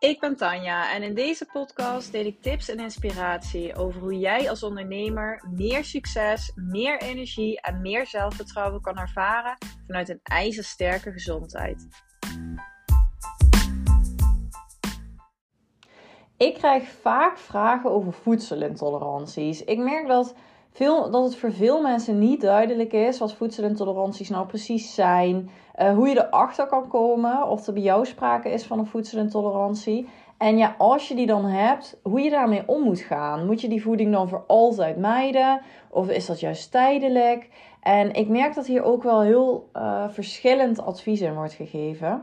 Ik ben Tanja en in deze podcast deel ik tips en inspiratie over hoe jij als ondernemer meer succes, meer energie en meer zelfvertrouwen kan ervaren vanuit een ijzersterke gezondheid. Ik krijg vaak vragen over voedselintoleranties. Ik merk dat, veel, dat het voor veel mensen niet duidelijk is wat voedselintoleranties nou precies zijn. Uh, hoe je erachter kan komen of er bij jou sprake is van een voedselintolerantie. En ja, als je die dan hebt, hoe je daarmee om moet gaan. Moet je die voeding dan voor altijd mijden? Of is dat juist tijdelijk? En ik merk dat hier ook wel heel uh, verschillend advies in wordt gegeven.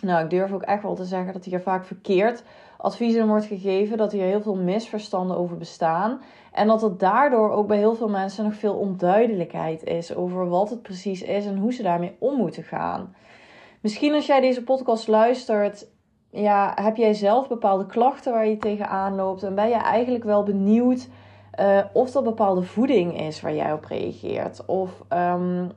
Nou, ik durf ook echt wel te zeggen dat hier vaak verkeerd advies in wordt gegeven. Dat hier heel veel misverstanden over bestaan. En dat er daardoor ook bij heel veel mensen nog veel onduidelijkheid is over wat het precies is en hoe ze daarmee om moeten gaan. Misschien als jij deze podcast luistert, ja, heb jij zelf bepaalde klachten waar je tegenaan loopt en ben je eigenlijk wel benieuwd uh, of dat bepaalde voeding is waar jij op reageert. Of um,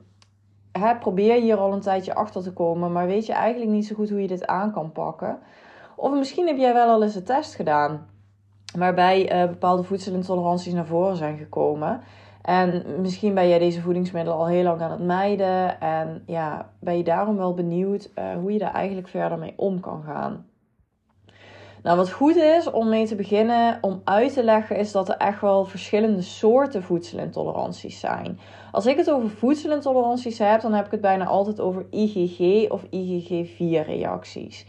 hè, probeer je hier al een tijdje achter te komen, maar weet je eigenlijk niet zo goed hoe je dit aan kan pakken. Of misschien heb jij wel al eens een test gedaan waarbij uh, bepaalde voedselintoleranties naar voren zijn gekomen. En misschien ben jij deze voedingsmiddelen al heel lang aan het mijden. En ja, ben je daarom wel benieuwd uh, hoe je daar eigenlijk verder mee om kan gaan. Nou, wat goed is om mee te beginnen, om uit te leggen, is dat er echt wel verschillende soorten voedselintoleranties zijn. Als ik het over voedselintoleranties heb, dan heb ik het bijna altijd over IgG of IgG4-reacties.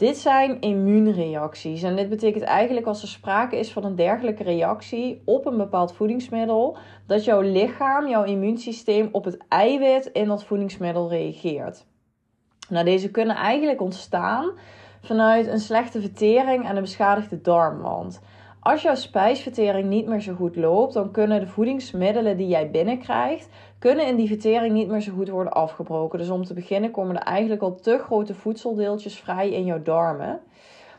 Dit zijn immuunreacties en dit betekent eigenlijk als er sprake is van een dergelijke reactie op een bepaald voedingsmiddel, dat jouw lichaam, jouw immuunsysteem op het eiwit in dat voedingsmiddel reageert. Nou, deze kunnen eigenlijk ontstaan vanuit een slechte vertering en een beschadigde darmwand. Als jouw spijsvertering niet meer zo goed loopt, dan kunnen de voedingsmiddelen die jij binnenkrijgt, kunnen in die vertering niet meer zo goed worden afgebroken. Dus om te beginnen komen er eigenlijk al te grote voedseldeeltjes vrij in jouw darmen.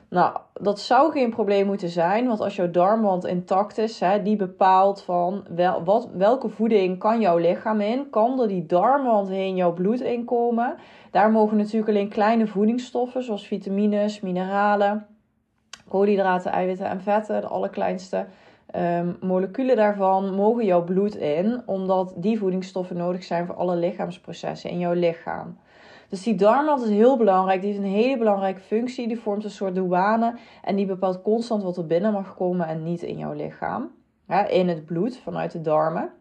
Nou, dat zou geen probleem moeten zijn, want als jouw darmwand intact is, hè, die bepaalt van wel, wat, welke voeding kan jouw lichaam in, kan door die darmwand heen jouw bloed inkomen. Daar mogen natuurlijk alleen kleine voedingsstoffen, zoals vitamines, mineralen, koolhydraten, eiwitten en vetten, de allerkleinste um, moleculen daarvan, mogen jouw bloed in, omdat die voedingsstoffen nodig zijn voor alle lichaamsprocessen in jouw lichaam. Dus die darmwand is heel belangrijk. Die heeft een hele belangrijke functie. Die vormt een soort douane. En die bepaalt constant wat er binnen mag komen en niet in jouw lichaam. In het bloed vanuit de darmen.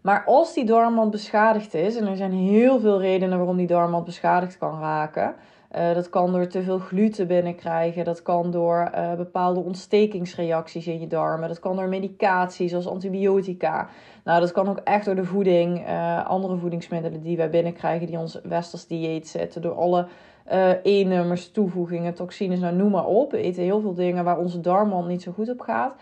Maar als die darmwand beschadigd is, en er zijn heel veel redenen waarom die darmwand beschadigd kan raken. Uh, dat kan door te veel gluten binnenkrijgen. Dat kan door uh, bepaalde ontstekingsreacties in je darmen. Dat kan door medicatie, zoals antibiotica. Nou, dat kan ook echt door de voeding, uh, andere voedingsmiddelen die wij binnenkrijgen, die ons westers dieet zetten. Door alle E-nummers, toevoegingen, toxines, nou noem maar op. We eten heel veel dingen waar onze darmwand niet zo goed op gaat.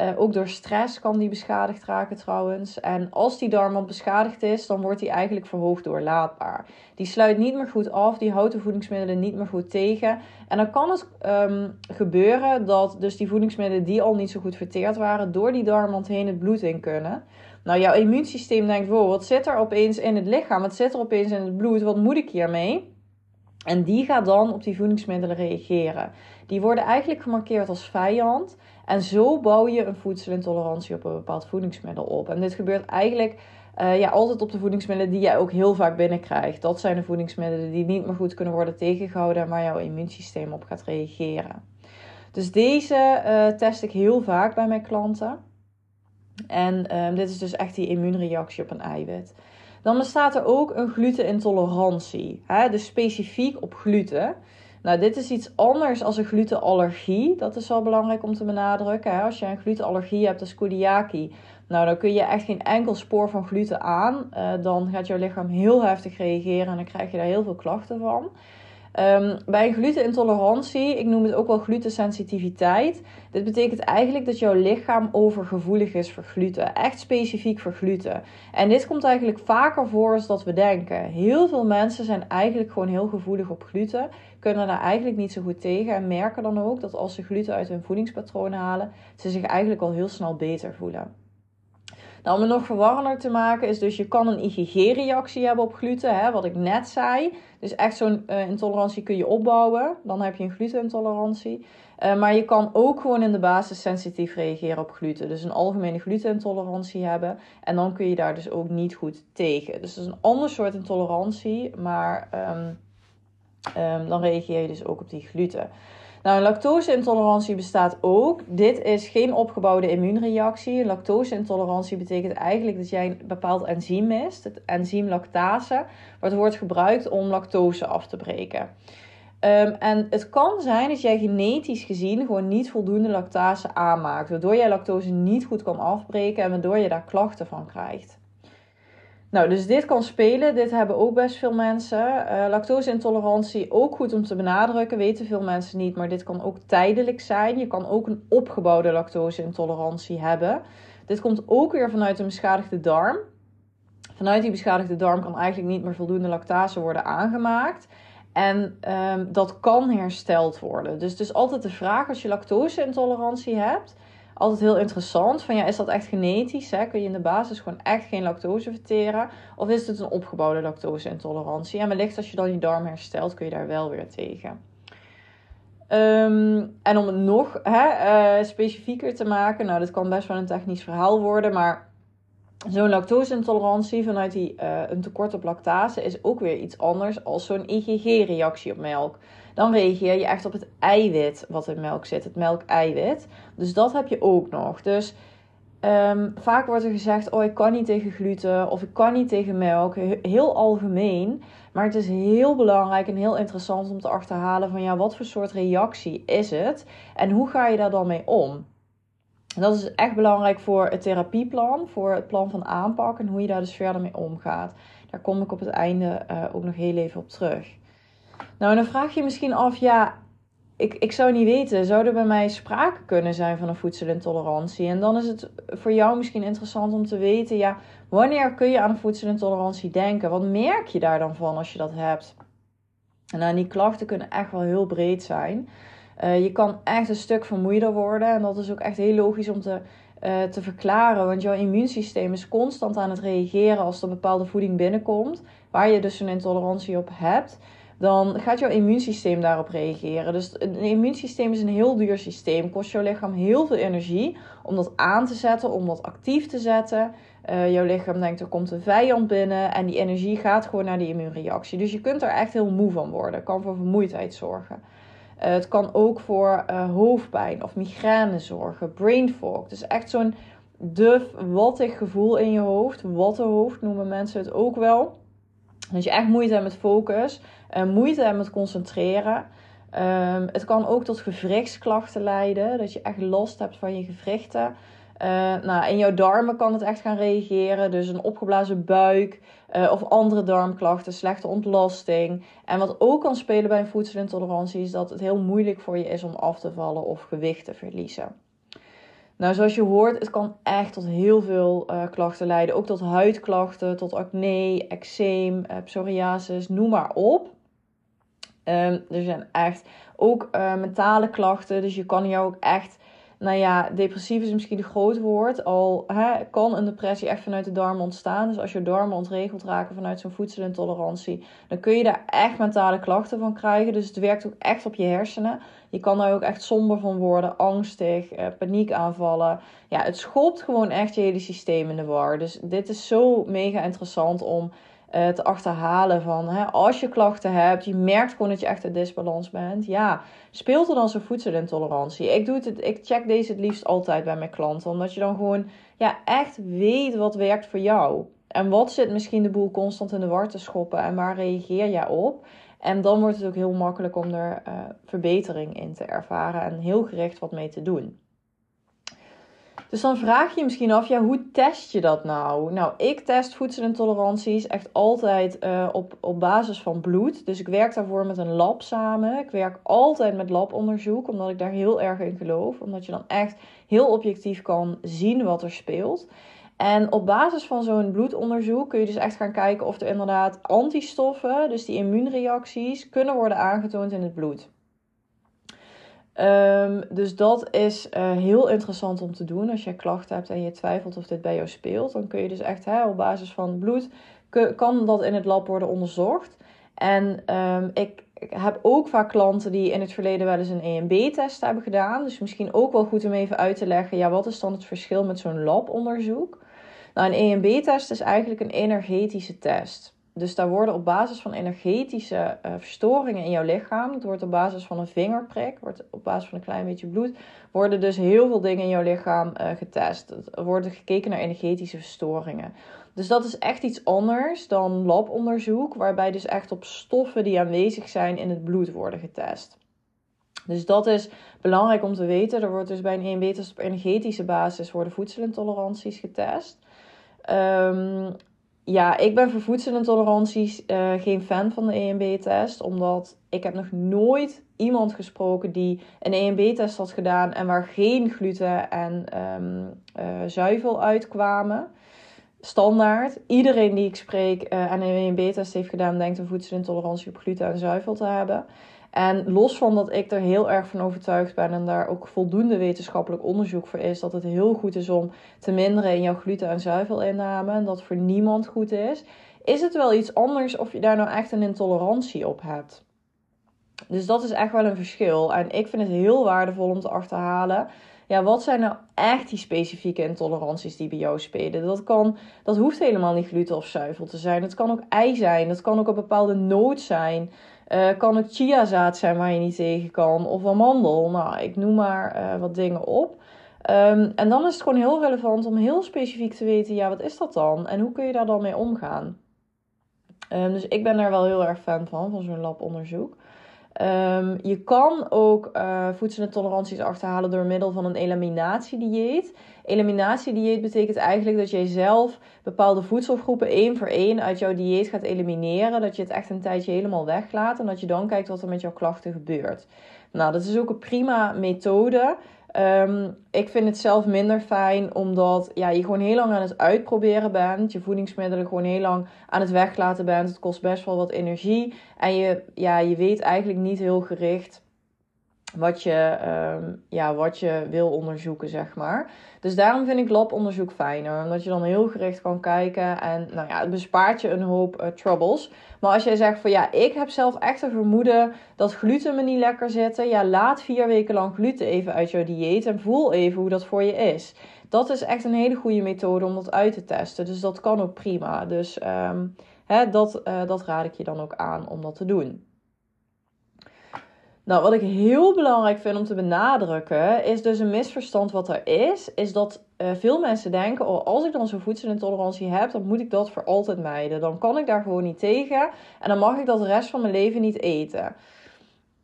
Uh, ook door stress kan die beschadigd raken trouwens. En als die darmwand beschadigd is, dan wordt die eigenlijk verhoogd doorlaatbaar. Die sluit niet meer goed af, die houdt de voedingsmiddelen niet meer goed tegen. En dan kan het um, gebeuren dat dus die voedingsmiddelen die al niet zo goed verteerd waren, door die darmwand heen het bloed in kunnen. Nou, jouw immuunsysteem denkt, wow, wat zit er opeens in het lichaam? Wat zit er opeens in het bloed? Wat moet ik hiermee? En die gaat dan op die voedingsmiddelen reageren. Die worden eigenlijk gemarkeerd als vijand. En zo bouw je een voedselintolerantie op een bepaald voedingsmiddel op. En dit gebeurt eigenlijk uh, ja, altijd op de voedingsmiddelen die jij ook heel vaak binnenkrijgt. Dat zijn de voedingsmiddelen die niet meer goed kunnen worden tegengehouden en waar jouw immuunsysteem op gaat reageren. Dus deze uh, test ik heel vaak bij mijn klanten. En um, dit is dus echt die immuunreactie op een eiwit. Dan bestaat er ook een glutenintolerantie, hè, dus specifiek op gluten. Nou, dit is iets anders als een glutenallergie. Dat is wel belangrijk om te benadrukken. Als je een glutenallergie hebt, als kodiaki, nou, dan kun je echt geen enkel spoor van gluten aan. Uh, dan gaat jouw lichaam heel heftig reageren en dan krijg je daar heel veel klachten van. Um, bij een glutenintolerantie, ik noem het ook wel glutensensitiviteit. Dit betekent eigenlijk dat jouw lichaam overgevoelig is voor gluten. Echt specifiek voor gluten. En dit komt eigenlijk vaker voor als dat we denken. Heel veel mensen zijn eigenlijk gewoon heel gevoelig op gluten. Kunnen daar eigenlijk niet zo goed tegen. En merken dan ook dat als ze gluten uit hun voedingspatroon halen, ze zich eigenlijk al heel snel beter voelen. Nou, om het nog verwarrender te maken is dus je kan een IgG-reactie hebben op gluten, hè, wat ik net zei. Dus echt zo'n uh, intolerantie kun je opbouwen. Dan heb je een glutenintolerantie. Uh, maar je kan ook gewoon in de basis sensitief reageren op gluten. Dus een algemene glutenintolerantie hebben. En dan kun je daar dus ook niet goed tegen. Dus dat is een ander soort intolerantie, maar um, um, dan reageer je dus ook op die gluten. Nou, lactoseintolerantie bestaat ook. Dit is geen opgebouwde immuunreactie. Lactoseintolerantie betekent eigenlijk dat jij een bepaald enzym mist. Het enzym lactase, wat wordt gebruikt om lactose af te breken. Um, en het kan zijn dat jij genetisch gezien gewoon niet voldoende lactase aanmaakt, waardoor jij lactose niet goed kan afbreken en waardoor je daar klachten van krijgt. Nou, dus dit kan spelen. Dit hebben ook best veel mensen. Uh, lactoseintolerantie, ook goed om te benadrukken, weten veel mensen niet. Maar dit kan ook tijdelijk zijn. Je kan ook een opgebouwde lactoseintolerantie hebben. Dit komt ook weer vanuit een beschadigde darm. Vanuit die beschadigde darm kan eigenlijk niet meer voldoende lactase worden aangemaakt. En um, dat kan hersteld worden. Dus het is altijd de vraag als je lactoseintolerantie hebt altijd heel interessant. Van ja, is dat echt genetisch? Hè? Kun je in de basis gewoon echt geen lactose verteren? Of is het een opgebouwde lactoseintolerantie? En wellicht als je dan je darm herstelt, kun je daar wel weer tegen. Um, en om het nog hè, uh, specifieker te maken, nou, dat kan best wel een technisch verhaal worden, maar zo'n lactoseintolerantie vanuit die, uh, een tekort op lactase is ook weer iets anders als zo'n IgG-reactie op melk dan reageer je echt op het eiwit wat in melk zit, het melkeiwit. Dus dat heb je ook nog. Dus um, vaak wordt er gezegd: Oh, ik kan niet tegen gluten of ik kan niet tegen melk. Heel algemeen. Maar het is heel belangrijk en heel interessant om te achterhalen: van ja, wat voor soort reactie is het en hoe ga je daar dan mee om? dat is echt belangrijk voor het therapieplan, voor het plan van aanpak en hoe je daar dus verder mee omgaat. Daar kom ik op het einde uh, ook nog heel even op terug. Nou, dan vraag je misschien af, ja, ik, ik zou niet weten, zou er bij mij sprake kunnen zijn van een voedselintolerantie? En dan is het voor jou misschien interessant om te weten, ja, wanneer kun je aan een voedselintolerantie denken? Wat merk je daar dan van als je dat hebt? En nou, die klachten kunnen echt wel heel breed zijn. Uh, je kan echt een stuk vermoeider worden. En dat is ook echt heel logisch om te, uh, te verklaren. Want jouw immuunsysteem is constant aan het reageren als er bepaalde voeding binnenkomt. Waar je dus een intolerantie op hebt dan gaat jouw immuunsysteem daarop reageren. Dus een immuunsysteem is een heel duur systeem. Kost jouw lichaam heel veel energie om dat aan te zetten, om dat actief te zetten. Uh, jouw lichaam denkt er komt een vijand binnen en die energie gaat gewoon naar die immuunreactie. Dus je kunt er echt heel moe van worden. Kan voor vermoeidheid zorgen. Uh, het kan ook voor uh, hoofdpijn of migraine zorgen, brain fog. Dus echt zo'n duf, wattig gevoel in je hoofd. Wattenhoofd noemen mensen het ook wel. Dat je echt moeite hebt met focus, uh, moeite hebt met concentreren. Um, het kan ook tot gewrichtsklachten leiden, dat je echt last hebt van je gewrichten. Uh, nou, in jouw darmen kan het echt gaan reageren, dus een opgeblazen buik uh, of andere darmklachten, slechte ontlasting. En wat ook kan spelen bij een voedselintolerantie is dat het heel moeilijk voor je is om af te vallen of gewicht te verliezen. Nou, zoals je hoort, het kan echt tot heel veel uh, klachten leiden. Ook tot huidklachten, tot acne, eczeem, uh, psoriasis, noem maar op. Um, er zijn echt ook uh, mentale klachten. Dus je kan jou ook echt nou ja, depressief is misschien een groot woord. Al hè, kan een depressie echt vanuit de darmen ontstaan. Dus als je darmen ontregeld raken vanuit zo'n voedselintolerantie, dan kun je daar echt mentale klachten van krijgen. Dus het werkt ook echt op je hersenen. Je kan daar ook echt somber van worden, angstig, eh, paniekaanvallen. Ja, het schopt gewoon echt je hele systeem in de war. Dus dit is zo mega interessant om uh, te achterhalen van hè, als je klachten hebt, je merkt gewoon dat je echt in disbalans bent. Ja, speelt er dan zo'n voedselintolerantie? Ik, doe het, ik check deze het liefst altijd bij mijn klanten, omdat je dan gewoon ja, echt weet wat werkt voor jou. En wat zit misschien de boel constant in de war te schoppen en waar reageer jij op? En dan wordt het ook heel makkelijk om er uh, verbetering in te ervaren en heel gericht wat mee te doen. Dus dan vraag je je misschien af, ja, hoe test je dat nou? Nou, ik test voedselintoleranties echt altijd uh, op, op basis van bloed. Dus ik werk daarvoor met een lab samen. Ik werk altijd met labonderzoek, omdat ik daar heel erg in geloof. Omdat je dan echt heel objectief kan zien wat er speelt. En op basis van zo'n bloedonderzoek kun je dus echt gaan kijken of er inderdaad antistoffen, dus die immuunreacties, kunnen worden aangetoond in het bloed. Ehm, dus dat is uh, heel interessant om te doen. Als je klachten hebt en je twijfelt of dit bij jou speelt, dan kun je dus echt hè, op basis van bloed, kan dat in het lab worden onderzocht. En ik, ik heb ook vaak klanten die in het verleden wel eens een EMB-test hebben gedaan. Dus misschien ook wel goed om even uit te leggen, ja, wat is dan het verschil met zo'n labonderzoek? Nou, een EMB-test is eigenlijk een energetische test. Dus daar worden op basis van energetische uh, verstoringen in jouw lichaam, het wordt op basis van een vingerprik, wordt op basis van een klein beetje bloed, worden dus heel veel dingen in jouw lichaam uh, getest. Er wordt gekeken naar energetische verstoringen. Dus dat is echt iets anders dan labonderzoek, waarbij dus echt op stoffen die aanwezig zijn in het bloed worden getest. Dus dat is belangrijk om te weten. Er wordt dus bij een EMB-test op energetische basis worden voedselintoleranties getest. Um, ja, ik ben voor voedselintoleranties uh, geen fan van de EMB-test. Omdat ik heb nog nooit iemand gesproken die een EMB-test had gedaan en waar geen gluten en um, uh, zuivel uitkwamen. Standaard. Iedereen die ik spreek uh, en een EMB-test heeft gedaan, denkt een voedselintolerantie op gluten en zuivel te hebben. En los van dat ik er heel erg van overtuigd ben en daar ook voldoende wetenschappelijk onderzoek voor is, dat het heel goed is om te minderen in jouw gluten- en zuivelinname en dat voor niemand goed is, is het wel iets anders of je daar nou echt een intolerantie op hebt. Dus dat is echt wel een verschil. En ik vind het heel waardevol om te achterhalen. Ja, wat zijn nou echt die specifieke intoleranties die bij jou spelen? Dat, kan, dat hoeft helemaal niet gluten of zuivel te zijn. Het kan ook ei zijn. Het kan ook een bepaalde noot zijn. Uh, kan ook chiazaad zijn waar je niet tegen kan. Of amandel. Nou, ik noem maar uh, wat dingen op. Um, en dan is het gewoon heel relevant om heel specifiek te weten, ja, wat is dat dan? En hoe kun je daar dan mee omgaan? Um, dus ik ben daar wel heel erg fan van, van zo'n labonderzoek. Um, je kan ook uh, voedselintoleranties achterhalen door middel van een eliminatiedieet. Eliminatiedieet betekent eigenlijk dat jij zelf bepaalde voedselgroepen één voor één uit jouw dieet gaat elimineren. Dat je het echt een tijdje helemaal weglaat en dat je dan kijkt wat er met jouw klachten gebeurt. Nou, dat is ook een prima methode. Um, ik vind het zelf minder fijn omdat ja, je gewoon heel lang aan het uitproberen bent. Je voedingsmiddelen gewoon heel lang aan het weglaten bent. Het kost best wel wat energie. En je, ja, je weet eigenlijk niet heel gericht wat je, um, ja, wat je wil onderzoeken, zeg maar. Dus daarom vind ik labonderzoek fijner. Omdat je dan heel gericht kan kijken. En nou ja, het bespaart je een hoop uh, troubles. Maar als jij zegt van ja, ik heb zelf echt een vermoeden dat gluten me niet lekker zitten. Ja, laat vier weken lang gluten even uit jouw dieet. En voel even hoe dat voor je is. Dat is echt een hele goede methode om dat uit te testen. Dus dat kan ook prima. Dus um, hè, dat, uh, dat raad ik je dan ook aan om dat te doen. Nou, wat ik heel belangrijk vind om te benadrukken, is dus een misverstand wat er is, is dat uh, veel mensen denken, oh, als ik dan zo'n voedselintolerantie heb, dan moet ik dat voor altijd mijden. Dan kan ik daar gewoon niet tegen en dan mag ik dat de rest van mijn leven niet eten.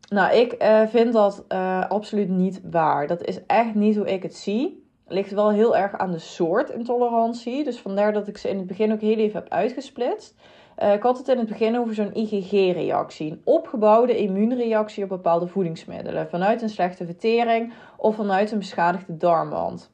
Nou, ik uh, vind dat uh, absoluut niet waar. Dat is echt niet hoe ik het zie. Ligt wel heel erg aan de soort intolerantie. Dus vandaar dat ik ze in het begin ook heel even heb uitgesplitst. Uh, ik had het in het begin over zo'n IgG-reactie. Een opgebouwde immuunreactie op bepaalde voedingsmiddelen. Vanuit een slechte vertering of vanuit een beschadigde darmwand.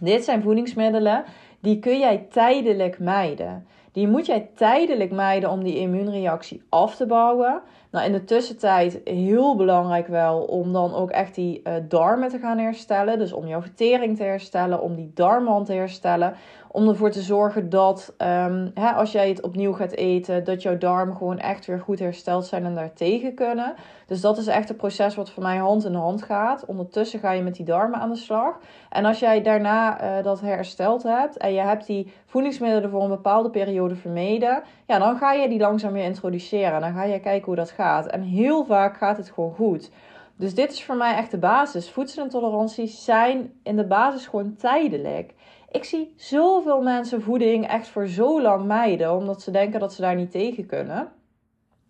Dit zijn voedingsmiddelen die kun jij tijdelijk mijden. Die moet jij tijdelijk mijden om die immuunreactie af te bouwen. Nou, in de tussentijd heel belangrijk wel om dan ook echt die uh, darmen te gaan herstellen. Dus om jouw vertering te herstellen, om die darmwand te herstellen. Om ervoor te zorgen dat um, hè, als jij het opnieuw gaat eten, dat jouw darmen gewoon echt weer goed hersteld zijn en daar tegen kunnen. Dus dat is echt een proces wat voor mij hand in hand gaat. Ondertussen ga je met die darmen aan de slag. En als jij daarna uh, dat hersteld hebt en je hebt die voedingsmiddelen voor een bepaalde periode vermeden, ja, dan ga je die langzaam weer introduceren. Dan ga je kijken hoe dat gaat. En heel vaak gaat het gewoon goed. Dus dit is voor mij echt de basis. Voedselintoleranties zijn in de basis gewoon tijdelijk. Ik zie zoveel mensen voeding echt voor zo lang mijden, omdat ze denken dat ze daar niet tegen kunnen.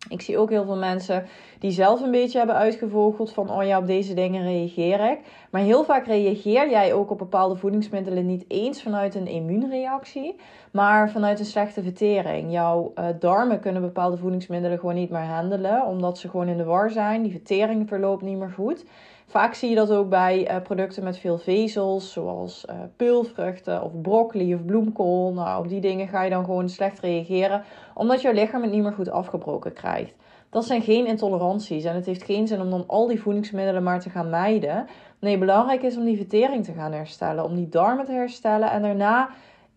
Ik zie ook heel veel mensen die zelf een beetje hebben uitgevogeld van, oh ja, op deze dingen reageer ik. Maar heel vaak reageer jij ook op bepaalde voedingsmiddelen niet eens vanuit een immuunreactie, maar vanuit een slechte vertering. Jouw uh, darmen kunnen bepaalde voedingsmiddelen gewoon niet meer handelen, omdat ze gewoon in de war zijn. Die vertering verloopt niet meer goed. Vaak zie je dat ook bij uh, producten met veel vezels, zoals uh, peulvruchten of broccoli of bloemkool. Nou, op die dingen ga je dan gewoon slecht reageren, omdat jouw lichaam het niet meer goed afgebroken krijgt. dat zijn geen intoleranties. En het heeft geen zin om dan al die voedingsmiddelen maar te gaan mijden. Nee, belangrijk is om die vertering te gaan herstellen, om die darmen te herstellen. En daarna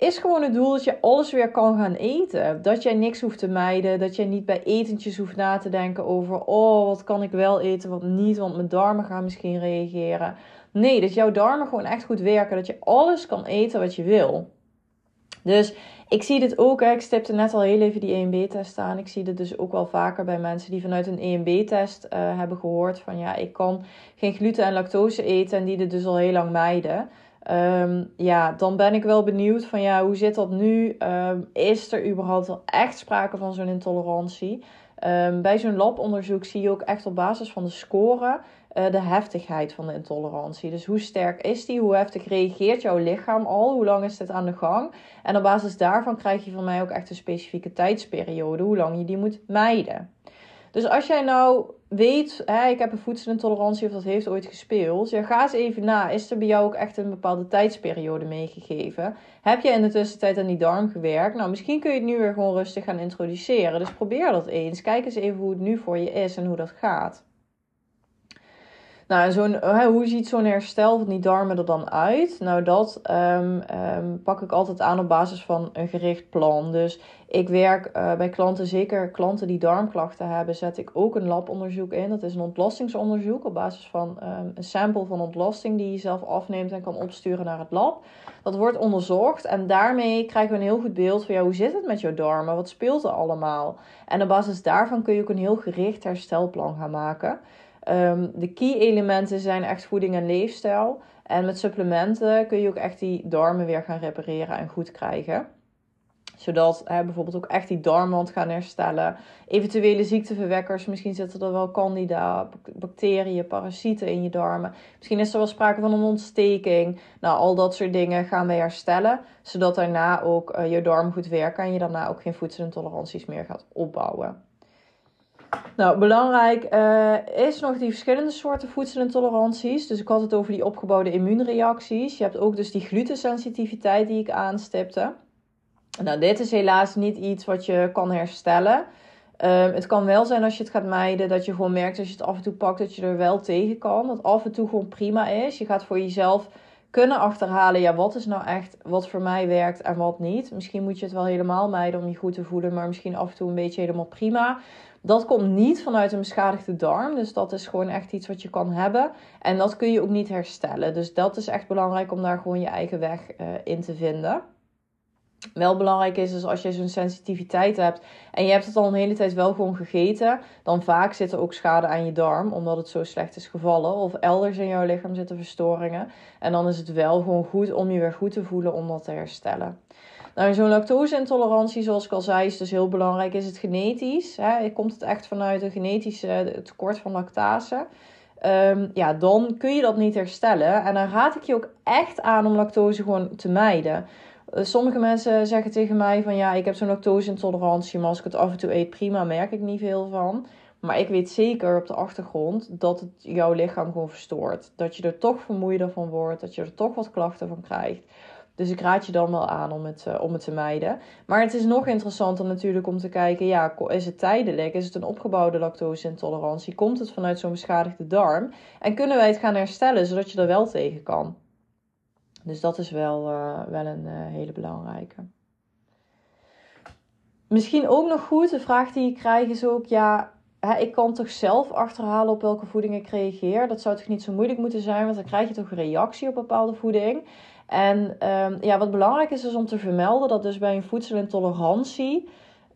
is gewoon het doel dat je alles weer kan gaan eten. Dat jij niks hoeft te mijden. Dat jij niet bij etentjes hoeft na te denken over: oh, wat kan ik wel eten, wat niet, want mijn darmen gaan misschien reageren. Nee, dat jouw darmen gewoon echt goed werken. Dat je alles kan eten wat je wil. Dus ik zie dit ook. Ik stipte net al heel even die EMB-test aan. Ik zie dit dus ook wel vaker bij mensen die vanuit een EMB-test eh, hebben gehoord van ja, ik kan geen gluten en lactose eten en die dit dus al heel lang mijden. Um, ja, dan ben ik wel benieuwd van ja, hoe zit dat nu? Um, is er überhaupt wel echt sprake van zo'n intolerantie? Um, bij zo'n labonderzoek zie je ook echt op basis van de score uh, de heftigheid van de intolerantie. Dus hoe sterk is die? Hoe heftig reageert jouw lichaam al? Hoe lang is dit aan de gang? En op basis daarvan krijg je van mij ook echt een specifieke tijdsperiode, hoe lang je die moet mijden. Dus als jij nou weet, hè, ik heb een voedselintolerantie of dat heeft ooit gespeeld. Ja, ga eens even na. Is er bij jou ook echt een bepaalde tijdsperiode meegegeven? Heb je in de tussentijd aan die darm gewerkt? Nou, misschien kun je het nu weer gewoon rustig gaan introduceren. Dus probeer dat eens. Kijk eens even hoe het nu voor je is en hoe dat gaat. Nou, zo'n, hoe ziet zo'n herstel van die darmen er dan uit? Nou, dat ehm, ehm, pak ik altijd aan op basis van een gericht plan. Dus ik werk uh, bij klanten, zeker klanten die darmklachten hebben, zet ik ook een labonderzoek in. Dat is een ontlastingsonderzoek op basis van ehm, een sample van ontlasting die je zelf afneemt en kan opsturen naar het lab. Dat wordt onderzocht en daarmee krijgen we een heel goed beeld van ja, hoe zit het met jouw darmen? Wat speelt er allemaal? En op basis daarvan kun je ook een heel gericht herstelplan gaan maken. Ehm, de key elementen zijn echt voeding en leefstijl. En met supplementen kun je ook echt die darmen weer gaan repareren en goed krijgen. Zodat hè, bijvoorbeeld ook echt die darmwand gaan herstellen. Eventuele ziekteverwekkers, misschien zitten er wel candida, bacteriën, parasieten in je darmen. Misschien is er wel sprake van een ontsteking. Nou, al dat soort dingen gaan we herstellen. Zodat daarna ook uh, je darm goed werken en je daarna ook geen voedselintoleranties meer gaat opbouwen. Nou, belangrijk uh, is nog die verschillende soorten voedselintoleranties. Dus ik had het over die opgebouwde immuunreacties. Je hebt ook dus die glutensensitiviteit die ik aanstipte. Nou, dit is helaas niet iets wat je kan herstellen. Um, het kan wel zijn als je het gaat mijden, dat je gewoon merkt als je het af en toe pakt, dat je er wel tegen kan. Dat af en toe gewoon prima is. Je gaat voor jezelf kunnen achterhalen, ja, wat is nou echt wat voor mij werkt en wat niet. Misschien moet je het wel helemaal mijden om je goed te voelen, maar misschien af en toe een beetje helemaal prima. Dat komt niet vanuit een beschadigde darm. Dus dat is gewoon echt iets wat je kan hebben. En dat kun je ook niet herstellen. Dus dat is echt belangrijk om daar gewoon je eigen weg uh, in te vinden. Wel belangrijk is, dus als je zo'n sensitiviteit hebt en je hebt het al een hele tijd wel gewoon gegeten, dan vaak zit er ook schade aan je darm, omdat het zo slecht is gevallen. Of elders in jouw lichaam zitten verstoringen. En dan is het wel gewoon goed om je weer goed te voelen om dat te herstellen. Nou, zo'n lactose-intolerantie, zoals ik al zei, is dus heel belangrijk. Is het genetisch? Hè? Komt het echt vanuit een genetische tekort van lactase? Um, ja, dan kun je dat niet herstellen. En dan raad ik je ook echt aan om lactose gewoon te mijden. Uh, sommige mensen zeggen tegen mij van ja, ik heb zo'n lactose-intolerantie, maar als ik het af en toe eet, prima, merk ik niet veel van. Maar ik weet zeker op de achtergrond dat het jouw lichaam gewoon verstoort. Dat je er toch vermoeider van wordt, dat je er toch wat klachten van krijgt. Dus ik raad je dan wel aan om het, uh, om het te mijden. Maar het is nog interessanter natuurlijk om te kijken, ja, is het tijdelijk? Is het een opgebouwde lactose-intolerantie? Komt het vanuit zo'n beschadigde darm? En kunnen wij het gaan herstellen zodat je er wel tegen kan? Dus dat is wel, uh, wel een uh, hele belangrijke. Misschien ook nog goed, de vraag die ik krijg is ook, ja, hè, ik kan toch zelf achterhalen op welke voeding ik reageer? Dat zou toch niet zo moeilijk moeten zijn, want dan krijg je toch een reactie op bepaalde voeding. En um, ja, wat belangrijk is, is om te vermelden dat dus bij een voedselintolerantie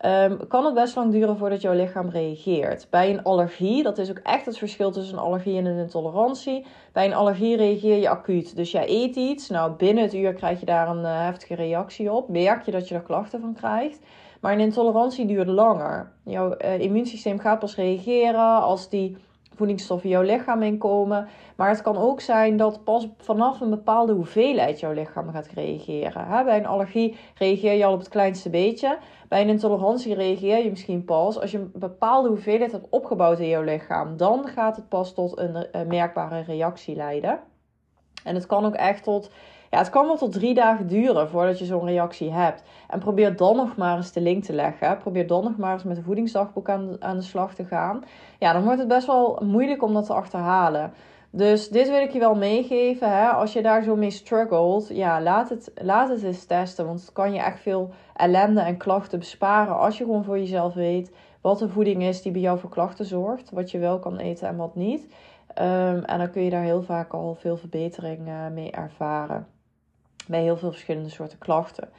um, kan het best lang duren voordat jouw lichaam reageert. Bij een allergie, dat is ook echt het verschil tussen een allergie en een intolerantie. Bij een allergie reageer je acuut. Dus jij eet iets, nou binnen het uur krijg je daar een uh, heftige reactie op. Merk je dat je er klachten van krijgt. Maar een intolerantie duurt langer. Jouw uh, immuunsysteem gaat pas reageren als die voedingsstoffen jouw lichaam inkomen. Maar het kan ook zijn dat pas vanaf een bepaalde hoeveelheid jouw lichaam gaat reageren. Bij een allergie reageer je al op het kleinste beetje. Bij een intolerantie reageer je misschien pas als je een bepaalde hoeveelheid hebt opgebouwd in jouw lichaam. Dan gaat het pas tot een, merkbare reactie leiden. En het kan ook echt tot Ja, het kan wel tot drie dagen duren voordat je zo'n reactie hebt. En probeer dan nog maar eens de link te leggen. Probeer dan nog maar eens met een voedingsdagboek aan, aan de slag te gaan. Ja, dan wordt het best wel moeilijk om dat te achterhalen. Dus dit wil ik je wel meegeven. Hè? Als je daar zo mee struggelt, ja, laat het, laat het eens testen. Want het kan je echt veel ellende en klachten besparen. Als je gewoon voor jezelf weet wat de voeding is die bij jou voor klachten zorgt. Wat je wel kan eten en wat niet. Ehm, en dan kun je daar heel vaak al veel verbetering uh, mee ervaren. Bij heel veel verschillende soorten klachten.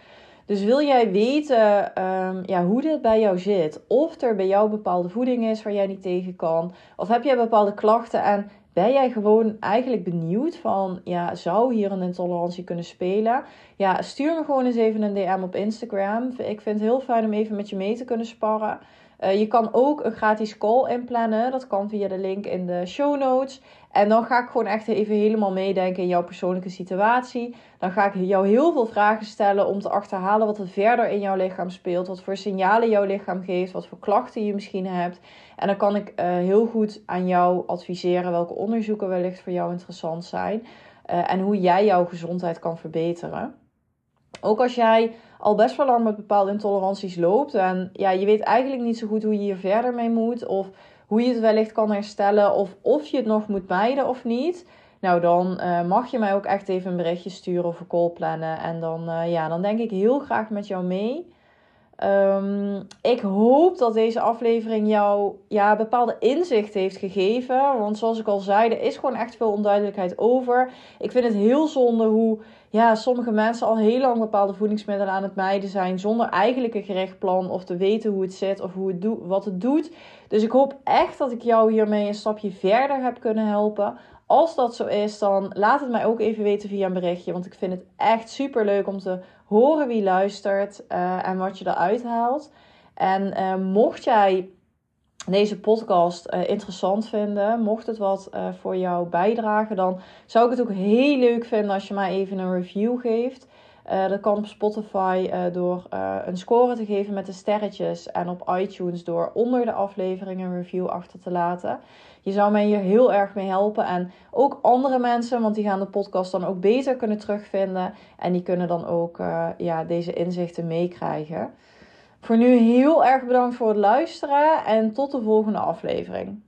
Dus wil jij weten um, ja, hoe dit bij jou zit? Of er bij jou bepaalde voeding is waar jij niet tegen kan? Of heb jij bepaalde klachten en ben jij gewoon eigenlijk benieuwd van, ja, zou hier een intolerantie kunnen spelen? Ja, stuur me gewoon eens even een DM op Instagram. Ik vind het heel fijn om even met je mee te kunnen sparren. Uh, je kan ook een gratis call inplannen. Dat kan via de link in de show notes. En dan ga ik gewoon echt even helemaal meedenken in jouw persoonlijke situatie. Dan ga ik jou heel veel vragen stellen om te achterhalen wat er verder in jouw lichaam speelt. Wat voor signalen jouw lichaam geeft. Wat voor klachten je misschien hebt. En dan kan ik uh, heel goed aan jou adviseren welke onderzoeken wellicht voor jou interessant zijn. Uh, en hoe jij jouw gezondheid kan verbeteren. Ook als jij al best wel lang met bepaalde intoleranties loopt en ja, je weet eigenlijk niet zo goed hoe je hier verder mee moet of hoe je het wellicht kan herstellen of of je het nog moet mijden of niet. Nou, dan uh, mag je mij ook echt even een berichtje sturen of een call plannen. En dan, uh, ja, dan denk ik heel graag met jou mee. Um, ik hoop dat deze aflevering jou ja, bepaalde inzicht heeft gegeven. Want zoals ik al zei, er is gewoon echt veel onduidelijkheid over. Ik vind het heel zonde hoe ja, sommige mensen al heel lang bepaalde voedingsmiddelen aan het mijden zijn. Zonder eigenlijk een gerechtplan of te weten hoe het zit of hoe het do wat het doet. Dus ik hoop echt dat ik jou hiermee een stapje verder heb kunnen helpen. Als dat zo is, dan laat het mij ook even weten via een berichtje. Want ik vind het echt super leuk om te horen wie luistert uh, en wat je eruit haalt. En uh, mocht jij deze podcast uh, interessant vinden, mocht het wat voor jou bijdragen, dan zou ik het ook heel leuk vinden als je mij even een review geeft. Dat kan op Spotify door een score te geven met de sterretjes. En op iTunes door onder de aflevering een review achter te laten. Je zou mij hier heel erg mee helpen. En ook andere mensen, want die gaan de podcast dan ook beter kunnen terugvinden. En die kunnen dan ook ja, deze inzichten meekrijgen. Voor nu heel erg bedankt voor het luisteren en tot de volgende aflevering.